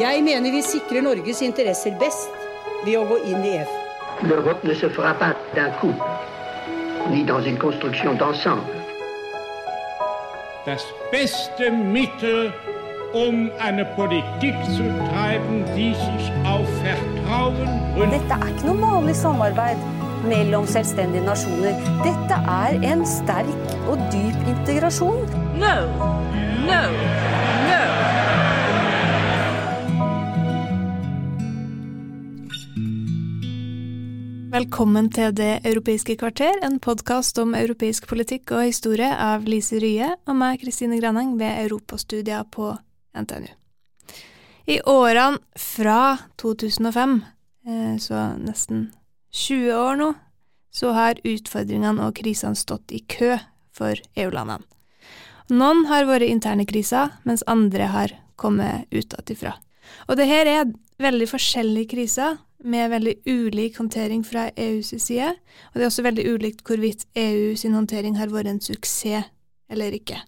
Jeg mener vi sikrer Norges interesser best ved å gå inn i EF. L'Europe ne se fera pas d'un coup, ni dans une construction d'ensemble. Das beste Mittel, um eine Politik zu treiben, die sich auf Vertrauen und Dette er ikke noe vanlig samarbeid mellom selvstendige nasjoner. Dette er en sterk og dyp integrasjon. No, no, no. Velkommen til Det europeiske kvarter, en podkast om europeisk politikk og historie av Lise Rye og meg, Kristine Graneng, ved Europastudier på NTNU. I årene fra 2005, eh, så nesten 20 år nå, så har utfordringene og krisene stått i kø for EU-landene. Noen har vært interne kriser, mens andre har kommet utenfra. Og det her er veldig forskjellige kriser, med veldig ulik håndtering fra EUs side, og det er også veldig ulikt hvorvidt EU sin håndtering har vært en suksess eller ikke.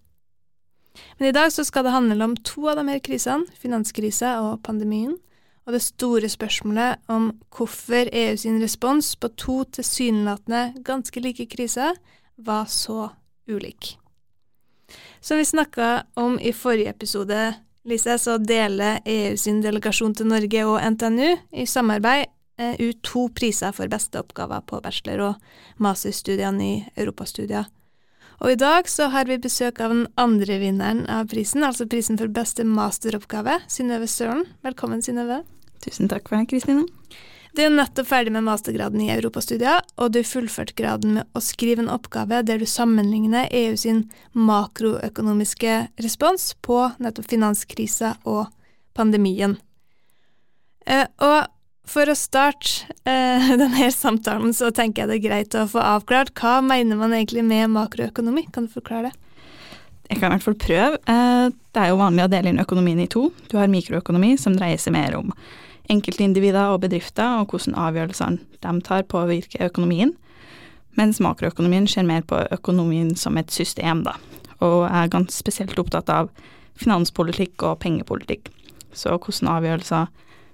Men i dag så skal det handle om to av de her krisene, finanskrisa og pandemien, og det store spørsmålet om hvorfor EU sin respons på to tilsynelatende ganske like kriser var så ulik. Som vi snakka om i forrige episode, Lise, så deler EU sin delegasjon til Norge og NTNU i samarbeid eh, ut to priser for beste oppgaver på bachelor- og masterstudiene i europastudier. Og i dag så har vi besøk av den andre vinneren av prisen, altså prisen for beste masteroppgave, Synnøve Søren. Velkommen, Synnøve. Tusen takk for det, Kristine. Du er nettopp ferdig med mastergraden i europastudier, og du fullførte graden med å skrive en oppgave der du sammenligner EU sin makroøkonomiske respons på nettopp finanskrisa og pandemien. Eh, og for å starte eh, denne samtalen, så tenker jeg det er greit å få avklart hva mener man egentlig med makroøkonomi? Kan du forklare det? Jeg kan i hvert fall prøve. Eh, det er jo vanlig å dele inn økonomien i to. Du har mikroøkonomi, som dreier seg mer om enkeltindivider og bedrifter, og hvordan avgjørelsene de tar påvirker økonomien. Mens makroøkonomien ser mer på økonomien som et system, da. Og er ganske spesielt opptatt av finanspolitikk og pengepolitikk. Så hvordan avgjørelser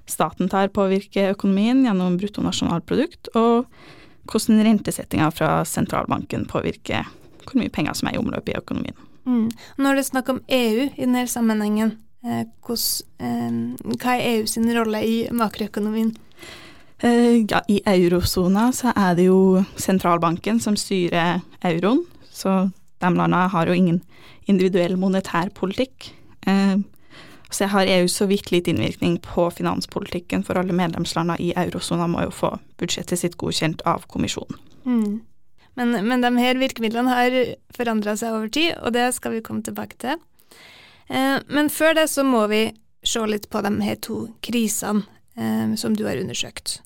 staten tar påvirker økonomien gjennom bruttonasjonalprodukt, og hvordan rentesettinga fra sentralbanken påvirker hvor mye penger som er i omløp i økonomien. Mm. Når det er snakk om EU i denne sammenhengen, hos, eh, hva er EU sin rolle i makroøkonomien? Eh, ja, I eurosona så er det jo sentralbanken som styrer euroen, så de landene har jo ingen individuell monetær politikk. Eh, så har EU så vidt litt innvirkning på finanspolitikken, for alle medlemslandene i eurosona må jo få budsjettet sitt godkjent av kommisjonen. Mm. Men, men de her virkemidlene har forandra seg over tid, og det skal vi komme tilbake til. Eh, men før det så må vi se litt på de her to krisene eh, som du har undersøkt.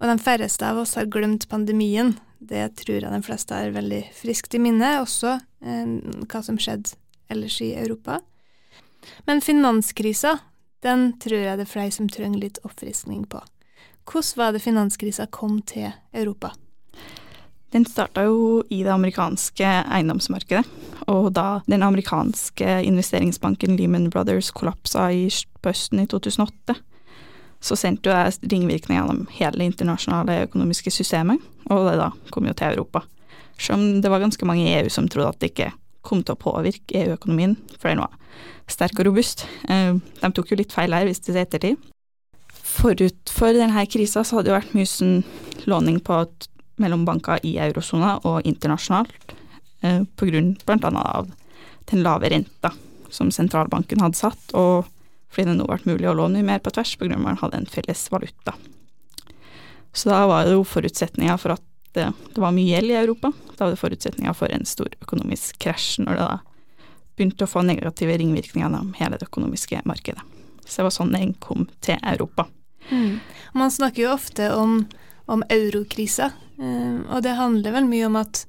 Og de færreste av oss har glemt pandemien. Det tror jeg de fleste har veldig friskt i minne, også eh, hva som skjedde ellers i Europa. Men finanskrisa, den tror jeg det er flere som trenger litt oppfriskning på. Hvordan var det finanskrisa kom til Europa? Den starta jo i det amerikanske eiendomsmarkedet, og da den amerikanske investeringsbanken Lehman Brothers kollapsa i høsten i 2008, så sendte jo ringvirkninger gjennom hele det internasjonale økonomiske systemet, og det da kom jo til Europa. Selv om det var ganske mange i EU som trodde at det ikke kom til å påvirke EU-økonomien, for den var sterk og robust. De tok jo litt feil her, hvis det er ettertid. Forut for denne krisa så hadde det vært mye sånn låning på mellom banker i eurosona og internasjonalt, eh, på grunn blant annet av den lave renta som sentralbanken hadde satt, og fordi det nå ble mulig å låne mer på tvers på grunn av at man hadde en felles valuta. Så da var det jo forutsetninger for at det, det var mye gjeld i Europa. Da var det forutsetninger for en stor økonomisk krasj når det da begynte å få negative ringvirkninger gjennom hele det økonomiske markedet. Så det var sånn den kom til Europa. Mm. Man snakker jo ofte om, om eurokrisa, uh, og det handler vel mye om at,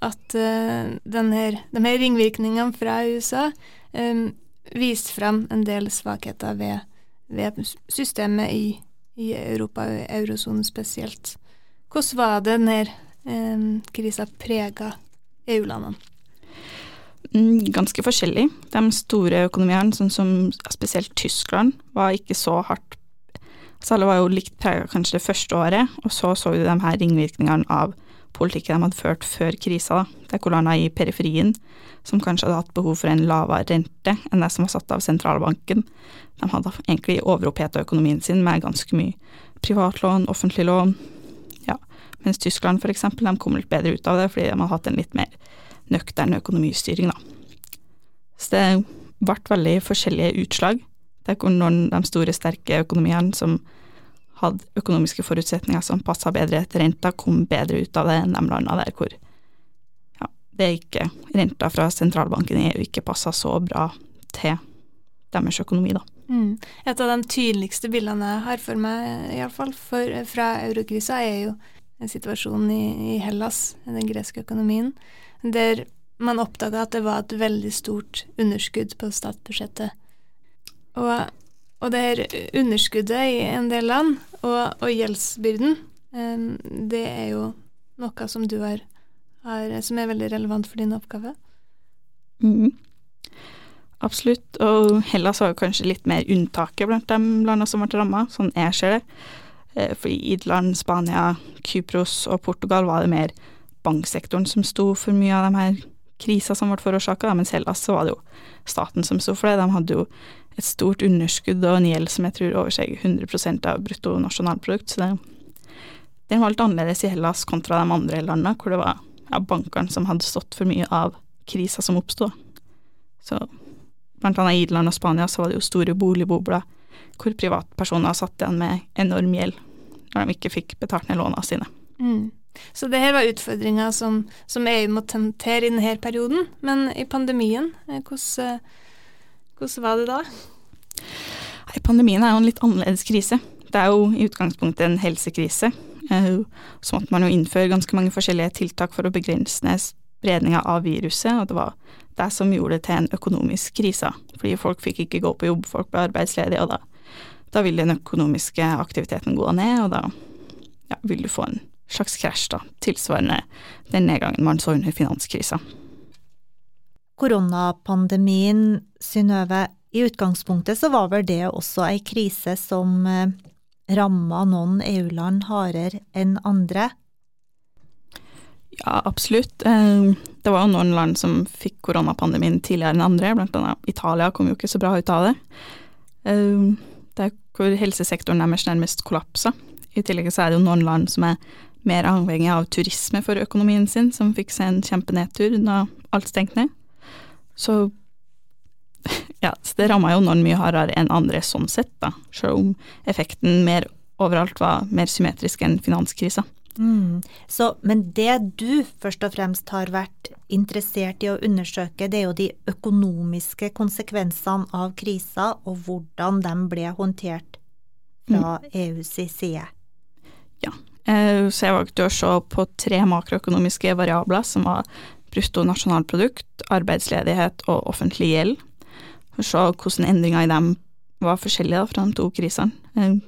at uh, her, de her ringvirkningene fra USA um, viste frem en del svakheter ved, ved systemet i, i Europa, eurosonen spesielt. Hvordan var det denne um, krisa prega EU-landene? Mm, ganske forskjellig. De store økonomiene, sånn som spesielt Tyskland, var ikke så hardt Så alle var jo likt prega kanskje det første året, og så så vi de her ringvirkningene av politikken de hadde ført før krisa, da. Det er hvor i periferien, som kanskje hadde hatt behov for en lavere rente enn det som var satt av sentralbanken. De hadde egentlig overoppheta økonomien sin med ganske mye privatlån, offentlig lån, ja. Mens Tyskland for eksempel, de kom litt bedre ut av det fordi de hadde hatt en litt mer nøktern økonomistyring, da. Så det ble veldig forskjellige utslag. Det er noen de store, sterke økonomiene som hadde økonomiske forutsetninger som passa bedre til renta, kom bedre ut av det enn de landene der hvor ja, det er ikke renta fra sentralbanken i EU ikke passa så bra til deres økonomi, da. Mm. Et av de tydeligste bildene jeg har for meg, iallfall, fra eurokrisa, er jo situasjonen i, i Hellas, den greske økonomien, der man oppdaga at det var et veldig stort underskudd på statsbudsjettet. Og, og det her underskuddet i en del land, og, og gjeldsbyrden, um, det er jo noe som du har, har, som er veldig relevant for din oppgave. Mm. Absolutt, og Hellas var kanskje litt mer unntaket blant de landene som ble ramma, sånn jeg ser det. Eh, fordi Idland, Spania, Kypros og Portugal var det mer banksektoren som sto for mye av de her krisa som ble forårsaka, mens Hellas så var det jo staten som sto for det. De hadde jo et stort underskudd og en gjeld som jeg tror oversteg 100% av bruttonasjonalprodukt, så det, den var litt annerledes i Hellas kontra de andre landene, hvor det var ja, bankene som hadde stått for mye av krisa som oppsto. Så blant annet i Irland og Spania så var det jo store boligbobler hvor privatpersoner satt igjen med enorm gjeld når de ikke fikk betalt ned lånene sine. Mm. Så det her var utfordringer som, som EU måtte håndtere i denne perioden. Men i pandemien, eh, hvordan, hvordan var det da? Pandemien er jo en litt annerledes krise. Det er jo i utgangspunktet en helsekrise. Eh, så måtte man jo innføre ganske mange forskjellige tiltak for å begrense spredninga av viruset, og det var det som gjorde det til en økonomisk krise. Fordi folk fikk ikke gå på jobb, folk ble arbeidsledige, og da, da vil den økonomiske aktiviteten gå ned, og da ja, vil du få en slags krasj, da, tilsvarende den nedgangen man så under finanskrisa. Koronapandemien, Synnøve, i utgangspunktet så var vel det også ei krise som eh, ramma noen EU-land hardere enn andre? Ja, absolutt. Eh, det var jo noen land som fikk koronapandemien tidligere enn andre, blant annet Italia kom jo ikke så bra ut av det. Eh, det er hvor helsesektoren deres nærmest kollapsa. I tillegg så er det jo noen land som er mer avhengig av turisme for økonomien sin, som fikk seg en kjempenedtur da alt stengte ned. Så ja, så det ramma jo noen mye hardere enn andre sånn sett, da, selv om effekten mer overalt var mer symmetrisk enn finanskrisa. Mm. Så, men det du først og fremst har vært interessert i å undersøke, det er jo de økonomiske konsekvensene av krisa, og hvordan de ble håndtert fra mm. EUs side. Ja, Eh, så jeg valgte å se på tre makroøkonomiske variabler, som var brutto nasjonalprodukt, arbeidsledighet og offentlig gjeld. For så hvordan endringer i dem var forskjellige fra de to krisene. Det eh,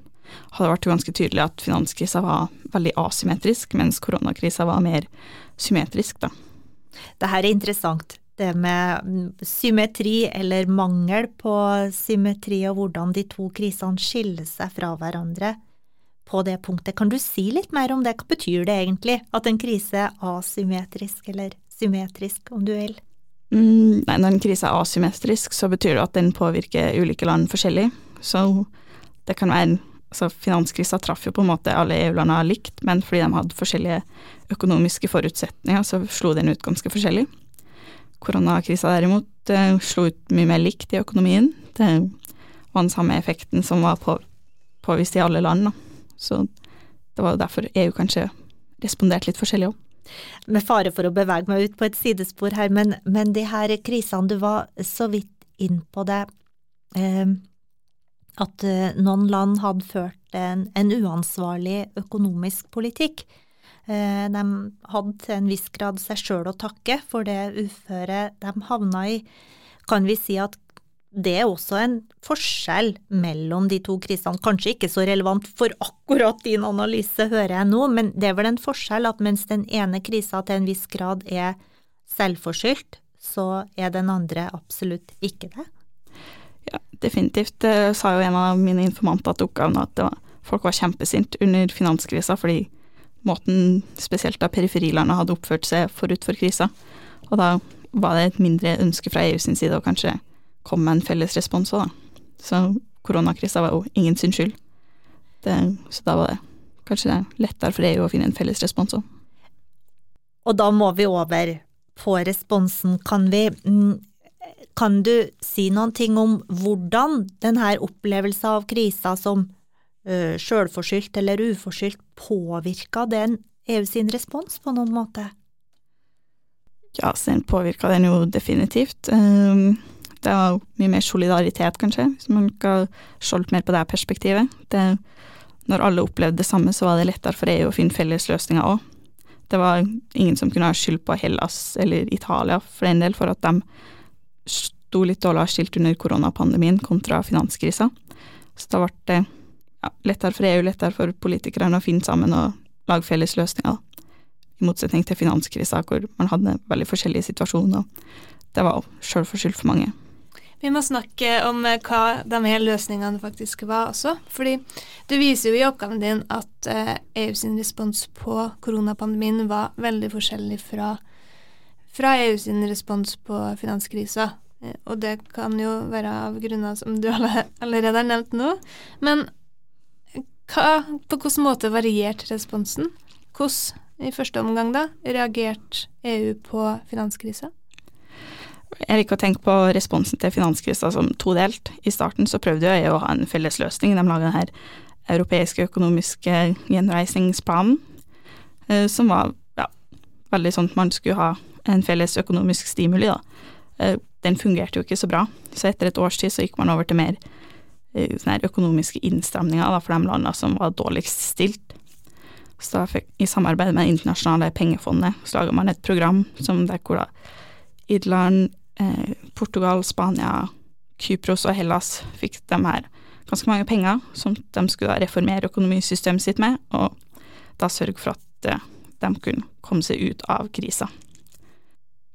hadde vært ganske tydelig at finanskrisa var veldig asymmetrisk, mens koronakrisa var mer symmetrisk, da. Det her er interessant, det med symmetri eller mangel på symmetri, og hvordan de to krisene skiller seg fra hverandre på det punktet. Kan du si litt mer om det? Hva betyr det egentlig at en krise er asymmetrisk eller symmetrisk, om du vil? Mm, nei, når en krise er asymmetrisk, så betyr det at den påvirker ulike land forskjellig. Så det kan være Altså, finanskrisa traff jo på en måte alle EU-landene likt, men fordi de hadde forskjellige økonomiske forutsetninger, så slo den ut ganske forskjellig. Koronakrisa derimot det slo ut mye mer likt i økonomien. Det var den samme effekten som var på, påvist i alle land. Så det var derfor EU kanskje responderte litt forskjellig òg. Med fare for å bevege meg ut på et sidespor her, men, men de her krisene, du var så vidt inn på det, eh, at eh, noen land hadde ført en, en uansvarlig økonomisk politikk. Eh, de hadde til en viss grad seg sjøl å takke for det uføret de havna i. Kan vi si at det er også en forskjell mellom de to krisene. Kanskje ikke så relevant for akkurat din analyse, hører jeg nå, men det er vel en forskjell at mens den ene krisa til en viss grad er selvforskyldt, så er den andre absolutt ikke det? Ja, definitivt. Det sa jo en av mine informanter til oppgaven at var, folk var kjempesint under finanskrisa fordi måten spesielt da periferilandene hadde oppført seg forut for krisa. Og da var det et mindre ønske fra EU sin side å kanskje komme med en felles respons òg, da. Så koronakrisa var jo ingen sin skyld. Det, så da var det kanskje det lettere for EU å finne en felles respons òg. Og da må vi over på responsen. Kan vi mm, Kan du si noen ting om hvordan denne opplevelsen av krisa som uh, sjølforskyldt eller uforskyldt påvirka den EU sin respons på noen måte? Ja, så den påvirka den jo definitivt. Um, det var mye mer solidaritet, kanskje, hvis man skal skjoldt mer på det perspektivet. Det, når alle opplevde det samme, så var det lettere for EU å finne felles løsninger òg. Det var ingen som kunne ha skyld på Hellas eller Italia for en del, for at de sto litt dårligere skilt under koronapandemien kontra finanskrisa. Så da ble det ja, lettere for EU, lettere for politikerne å finne sammen og lage felles løsninger. I motsetning til finanskrisa, hvor man hadde veldig forskjellige situasjoner. Det var sjølforskyldt for mange. Vi må snakke om eh, hva de her løsningene faktisk var også. Fordi du viser jo i oppgaven din at EU eh, e sin respons på koronapandemien var veldig forskjellig fra, fra EU sin respons på finanskrisa. Eh, og det kan jo være av grunner som du allerede har nevnt nå. Men hva, på hvilken måte varierte responsen? Hvordan, i første omgang, da, reagerte EU på finanskrisa? Jeg liker å tenke på responsen til finanskrisa som todelt. I starten så prøvde jeg å ha en felles løsning. De laga denne europeiske økonomiske gjenreisningsplanen, eh, som var ja, veldig sånn at man skulle ha en felles økonomisk stimuli, da. Eh, den fungerte jo ikke så bra, så etter et års tid så gikk man over til mer eh, sånne økonomiske innstramninger da, for de landene som var dårligst stilt. Så da fikk, i samarbeid med Det internasjonale pengefondet så laga man et program som der hvor da Irland, eh, Portugal, Spania, Kypros og Hellas fikk de her ganske mange penger som de skulle reformere økonomisystemet sitt med, og da sørge for at eh, de kunne komme seg ut av krisa.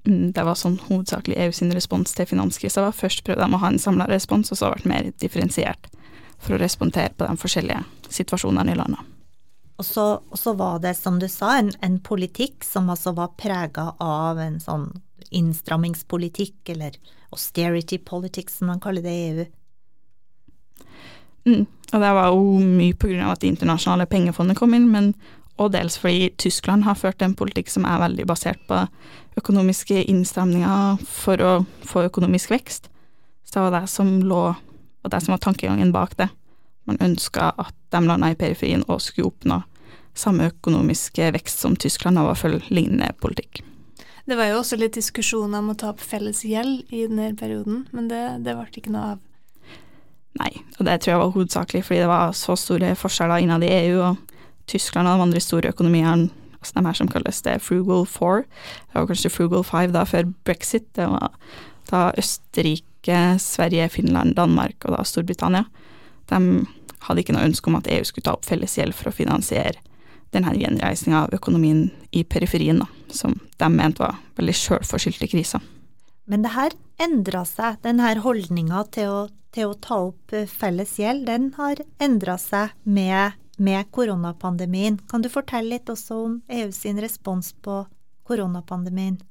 Mm, det var sånn hovedsakelig EU sin respons til finanskrisa var. Først prøvde de å ha en samla respons, og så ble det mer differensiert for å respondere på de forskjellige situasjonene i landet. Og så, var det, som du sa, en, en politikk som altså var prega av en sånn innstrammingspolitikk, eller austerity politics, som man kaller det i EU. Mm, og det var jo mye av at Det internasjonale pengefondet kom inn, men og dels fordi Tyskland har ført en politikk som er veldig basert på økonomiske innstramninger for å få økonomisk vekst. Så det var det som lå, og det som var tankegangen bak det. Man ønska at de landene i periferien òg skulle oppnå samme økonomiske vekst som Tyskland, og følge lignende politikk. Det var jo også litt diskusjoner om å ta opp felles gjeld i denne perioden, men det, det ble ikke noe av. Nei, og det tror jeg var hovedsakelig fordi det var så store forskjeller innad i EU, og Tyskland og de andre store økonomiene, altså de her som kalles det Frugal Four, det var kanskje Frugal Five da før brexit, det var da Østerrike, Sverige, Finland, Danmark og da Storbritannia. De hadde ikke noe ønske om at EU skulle ta opp felles gjeld for å finansiere denne gjenreisninga av økonomien i periferien, da, som de mente var veldig sjølforskyldte kriser. Men det her endra seg, denne holdninga til, til, å ta opp eh, felles gjeld, den har endra seg med, med, koronapandemien. Kan du fortelle litt også om EU sin respons på koronapandemien?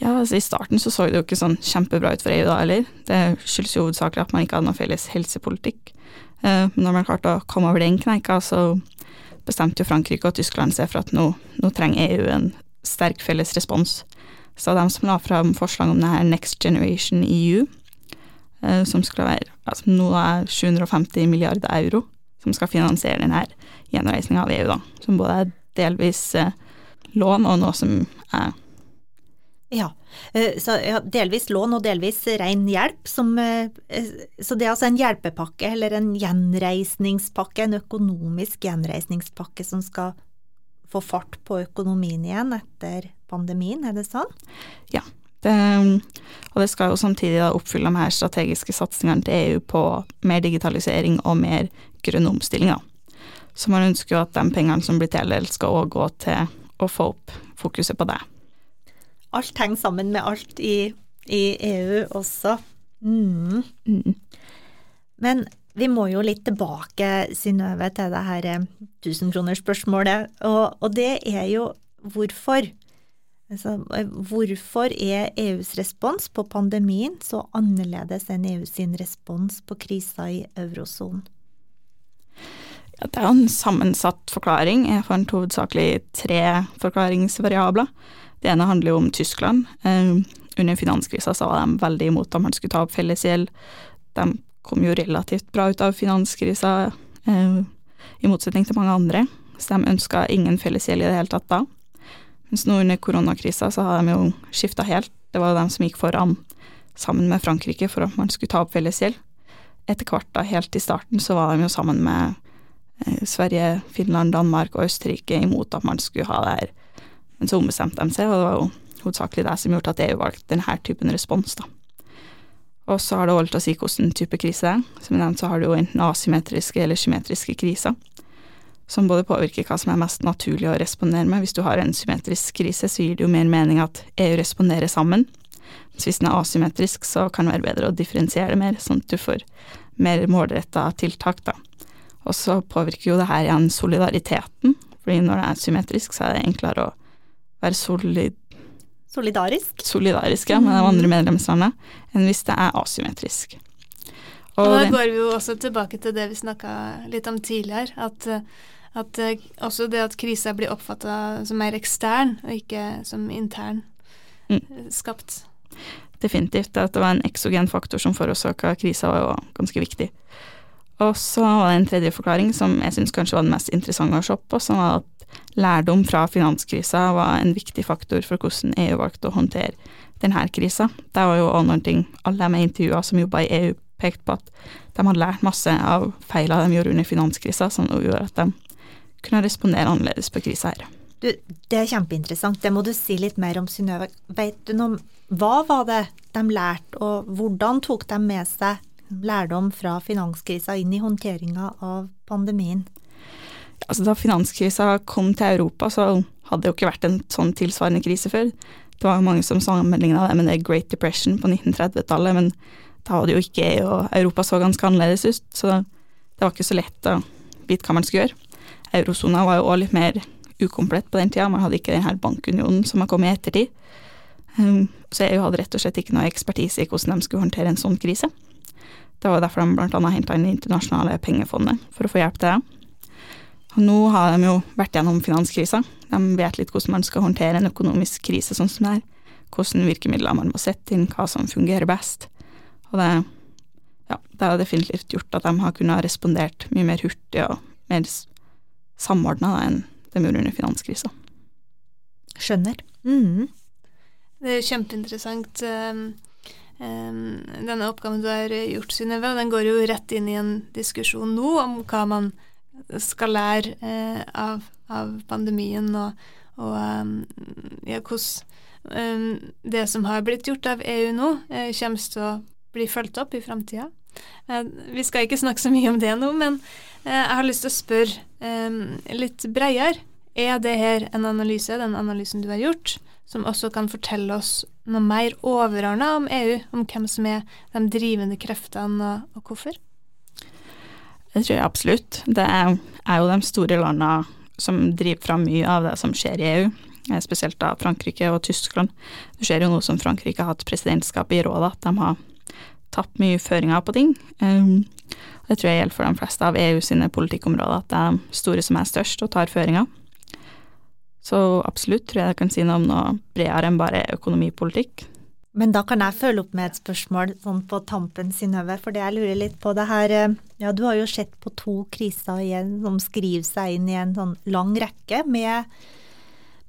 Ja, altså I starten så, så det jo ikke sånn kjempebra ut for EU da heller. Det skyldes jo hovedsakelig at man ikke hadde noen felles helsepolitikk. Men når man klarte å komme over den kneika, så bestemte jo Frankrike og Tyskland seg for at nå, nå trenger EU en sterk felles respons. Så de som la fram forslag om det her Next Generation EU, eh, som skulle være altså nå er 750 milliarder euro, som skal finansiere denne gjenreisninga av EU, da. Som både er delvis eh, lån og noe som er ja, eh, så delvis lån og delvis ren hjelp. Som, eh, så det er altså en hjelpepakke, eller en gjenreisningspakke, en økonomisk gjenreisningspakke som skal få fart på økonomien igjen etter pandemien, er det sånn? Ja, det, og det skal jo samtidig oppfylle de her strategiske satsingene til EU på mer digitalisering og mer grønn omstilling. Så man ønsker jo at de pengene som blir tildelt, skal òg gå til å få opp fokuset på det. Alt henger sammen med alt i, i EU også. Mm. Mm. Men vi må jo litt tilbake, Synnøve, til det her eh, tusenkronersspørsmålet, og, og det er jo hvorfor. Altså, eh, hvorfor er EUs respons på pandemien så annerledes enn EU sin respons på krisa i eurosonen? Det er jo en sammensatt forklaring. Jeg fant hovedsakelig tre forklaringsvariabler. Det ene handler jo om Tyskland. Eh, under finanskrisa så var de veldig imot om man skulle ta opp fellesgjeld. De kom jo relativt bra ut av finanskrisa, eh, i motsetning til mange andre. Så de ønska ingen fellesgjeld i det hele tatt da. Mens nå under koronakrisa så har de jo skifta helt. Det var jo de som gikk foran sammen med Frankrike for at man skulle ta opp fellesgjeld. Etter hvert, da, helt i starten, så var de jo sammen med Sverige, Finland, Danmark og Østerrike imot at man skulle ha det her. Men så ombestemte de seg, og det var jo hovedsakelig det som gjorde at EU valgte denne typen respons, da. Og så har det holdt å si hvilken type krise det er. Som jeg nevnte, så har du jo enten asymmetriske eller symmetriske kriser, som både påvirker hva som er mest naturlig å respondere med. Hvis du har en symmetrisk krise, så gir det jo mer mening at EU responderer sammen. Så hvis den er asymmetrisk, så kan det være bedre å differensiere det mer, sånn at du får mer målretta tiltak, da. Og så påvirker jo det her igjen solidariteten, fordi når det er symmetrisk, så er det enklere å være solid Solidarisk? solidarisk ja, med de andre medlemslandene enn hvis det er asymmetrisk. Og da går vi jo også tilbake til det vi snakka litt om tidligere, at, at eh, også det at krisa blir oppfatta som mer ekstern, og ikke som intern Mm. eh, skapt. definitivt. At det var en eksogen faktor som forårsaka krisa, var jo ganske viktig. Og så var det en tredje forklaring som jeg syns kanskje var den mest interessante å se på, som var at lærdom fra finanskrisa var en viktig faktor for hvordan EU valgte å håndtere denne krisa. Det var jo også noen ting alle de intervjua som jobba i EU, pekte på at de hadde lært masse av feilene de gjorde under finanskrisa, som gjorde at de kunne respondere annerledes på krisa her. Du, det er kjempeinteressant. Det må du si litt mer om, Synnøve. Vet du noe hva var det de lærte, og hvordan tok de med seg lærdom fra finanskrisa inn i håndteringa av pandemien? Altså, da finanskrisa kom til Europa, så hadde det jo ikke vært en sånn tilsvarende krise før. Det var jo mange som sammenligna det med The Great Depression på 1930-tallet, men da var det jo ikke EU, og Europa så ganske annerledes ut, så det var ikke så lett å vite hva man skulle gjøre. Eurosona var jo òg litt mer ukomplett på den tida, man hadde ikke den her bankunionen som har kommet i ettertid. Um, så EU hadde rett og slett ikke noe ekspertise i hvordan de skulle håndtere en sånn krise. Det var derfor de annet henta inn Det internasjonale pengefondet, for å få hjelp til det. Og nå har de jo vært gjennom finanskrisa. De vet litt hvordan man skal håndtere en økonomisk krise sånn som det er. Hvilke virkemidler man må sette inn, hva som fungerer best. Og det, ja, det har definitivt gjort at de har kunnet respondert mye mer hurtig og mer samordna enn de gjorde under finanskrisa. Skjønner. Mm. Det er kjempeinteressant. Um, denne oppgaven du har gjort, Synnøve, den går jo rett inn i en diskusjon nå om hva man skal lære eh, av, av pandemien, og, og um, ja, hvordan um, det som har blitt gjort av EU nå, eh, kommer til å bli fulgt opp i framtida. Eh, vi skal ikke snakke så mye om det nå, men eh, jeg har lyst til å spørre litt bredere. Er det her en analyse, den analysen du har gjort, som også kan fortelle oss noe mer overordna om EU, om hvem som er de drivende kreftene, og, hvorfor? Det tror jeg absolutt. Det er, jo de store landene som driver fram mye av det som skjer i EU, eh, spesielt da Frankrike og Tyskland. Du ser jo nå som Frankrike har hatt presidentskap i rådet, at de har tatt mye føringer på ting. Um, det tror jeg gjelder for de fleste av EU sine politikkområder, at det er de store som er størst og tar føringer. Så absolutt tror jeg jeg kan si noe om noe bredere enn bare økonomipolitikk. Men da kan jeg følge opp med et spørsmål sånn på tampen, Synnøve, for det jeg lurer litt på det her eh, Ja, du har jo sett på to kriser igjen som skriver seg inn i en sånn lang rekke med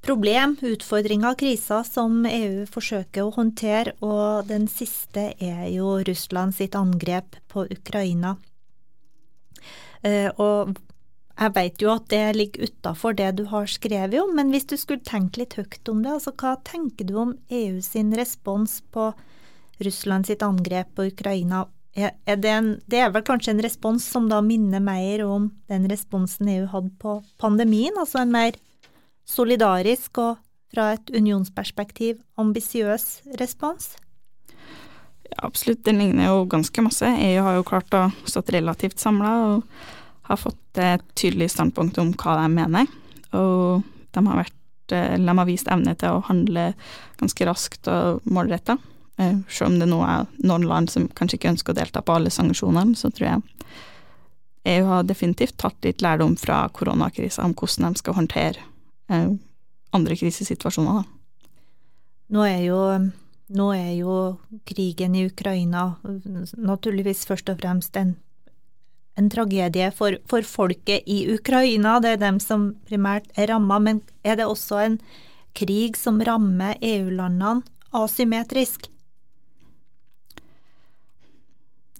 problem, utfordringer, kriser som EU forsøker å håndtere, og den siste er jo Russland sitt angrep på Ukraina. Eh, og jeg vet jo at det ligger utafor det du har skrevet om, men hvis du skulle tenke litt høyt om det, altså hva tenker du om EU sin respons på Russland sitt angrep på Ukraina? Er, det, en, det er vel kanskje en respons som da minner mer om den responsen EU hadde på pandemien, altså en mer solidarisk og fra et unionsperspektiv ambisiøs respons? Ja, absolutt, den ligner jo ganske masse. EU har jo klart å stått relativt samla har fått et tydelig standpunkt om hva de mener. Og de har, vært, eh, de har vist evne til å handle ganske raskt og målretta. Eh, selv om det nå er noen land som kanskje ikke ønsker å delta på alle sanksjonene, så tror jeg EU har definitivt tatt litt lærdom fra koronakrisa om hvordan de skal håndtere eh, andre krisesituasjoner. Da. Nå er jo nå er jo krigen i Ukraina naturligvis først og fremst en, en tragedie for, for, folket i Ukraina, det er dem som primært er ramma, men er det også en krig som rammer EU-landene asymmetrisk?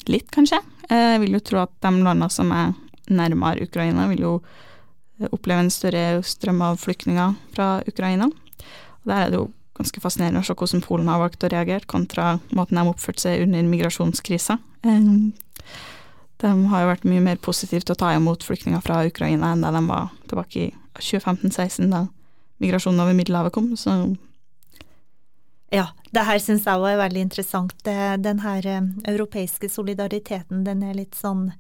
Litt, kanskje. Jeg vil jo tro at de landene som er nærmere Ukraina, vil jo oppleve en større strøm av flyktninger fra Ukraina. Og der er det jo ganske fascinerende å se hvordan Polen har valgt å reagere, kontra måten de har oppført seg under migrasjonskrisa. De har jo vært mye mer positive til å ta imot flyktninger fra Ukraina enn da de var tilbake i 2015-2016, da migrasjonen over Middelhavet kom. Så ja, det her syns jeg er veldig interessant. Den her europeiske solidariteten, den er litt sånn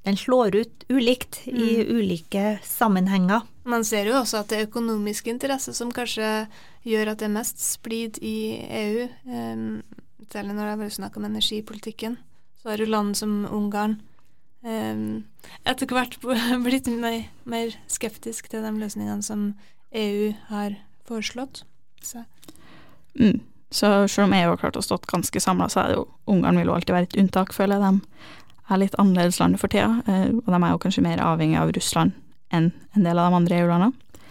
Den slår ut ulikt mm. i ulike sammenhenger. Man ser jo også at det er økonomisk interesse som kanskje gjør at det er mest splid i EU. Um, særlig når det er snakk om energipolitikken. Så har du land som Ungarn etter hvert blitt mer, skeptisk til de løsningene som EU har foreslått. Så. Mm. Så selv om EU har klart å stått ganske samla, så er det jo Ungarn vil jo alltid være et unntak, føler jeg. De er litt annerledes land for tida, eh, og de er jo kanskje mer avhengig av Russland enn en del av de andre EU-landene.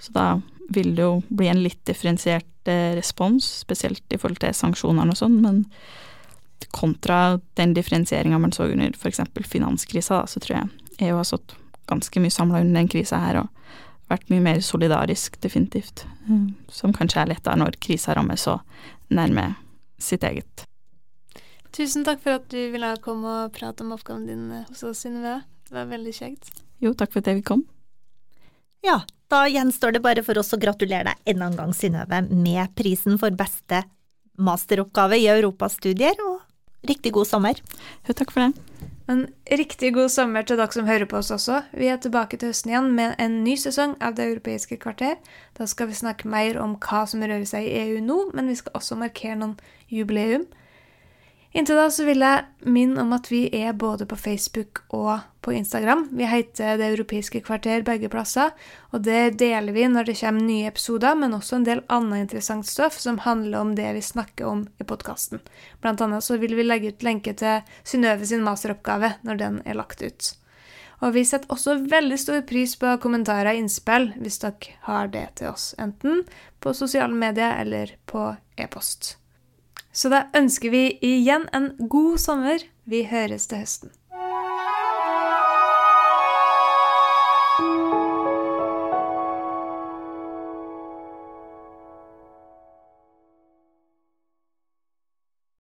Så da vil det jo bli en litt differensiert eh, respons, spesielt i forhold til sanksjonene og sånn, men kontra den differensieringa man så under f.eks. finanskrisa, så tror jeg EU har stått ganske mye samla under den krisa her og vært mye mer solidarisk, definitivt. Eh, som kanskje er lettere når krisa rammer så nærme sitt eget. Tusen takk for at du ville komme og prate om oppgaven din hos oss, Synnøve. Det var veldig kjekt. Jo, takk for at jeg fikk komme. Ja, da gjenstår det bare for oss å gratulere deg enda en gang, Synnøve, med prisen for beste masteroppgave i europastudier, og riktig god sommer. Jo, takk for det. En riktig god sommer til dere som hører på oss også. Vi er tilbake til høsten igjen med en ny sesong av Det europeiske kvarter. Da skal vi snakke mer om hva som rører seg i EU nå, men vi skal også markere noen jubileum. Inntil da så vil jeg minne om at vi er både på Facebook og på Instagram. Vi heter Det europeiske kvarter begge plasser, og det deler vi når det kommer nye episoder, men også en del annet interessant stoff som handler om det vi snakker om i podkasten. Blant annet så vil vi legge ut lenke til Synnøve sin masteroppgave når den er lagt ut. Og vi setter også veldig stor pris på kommentarer og innspill hvis dere har det til oss, enten på sosiale medier eller på e-post. Så da ønsker vi igjen en god sommer. Vi høres til høsten.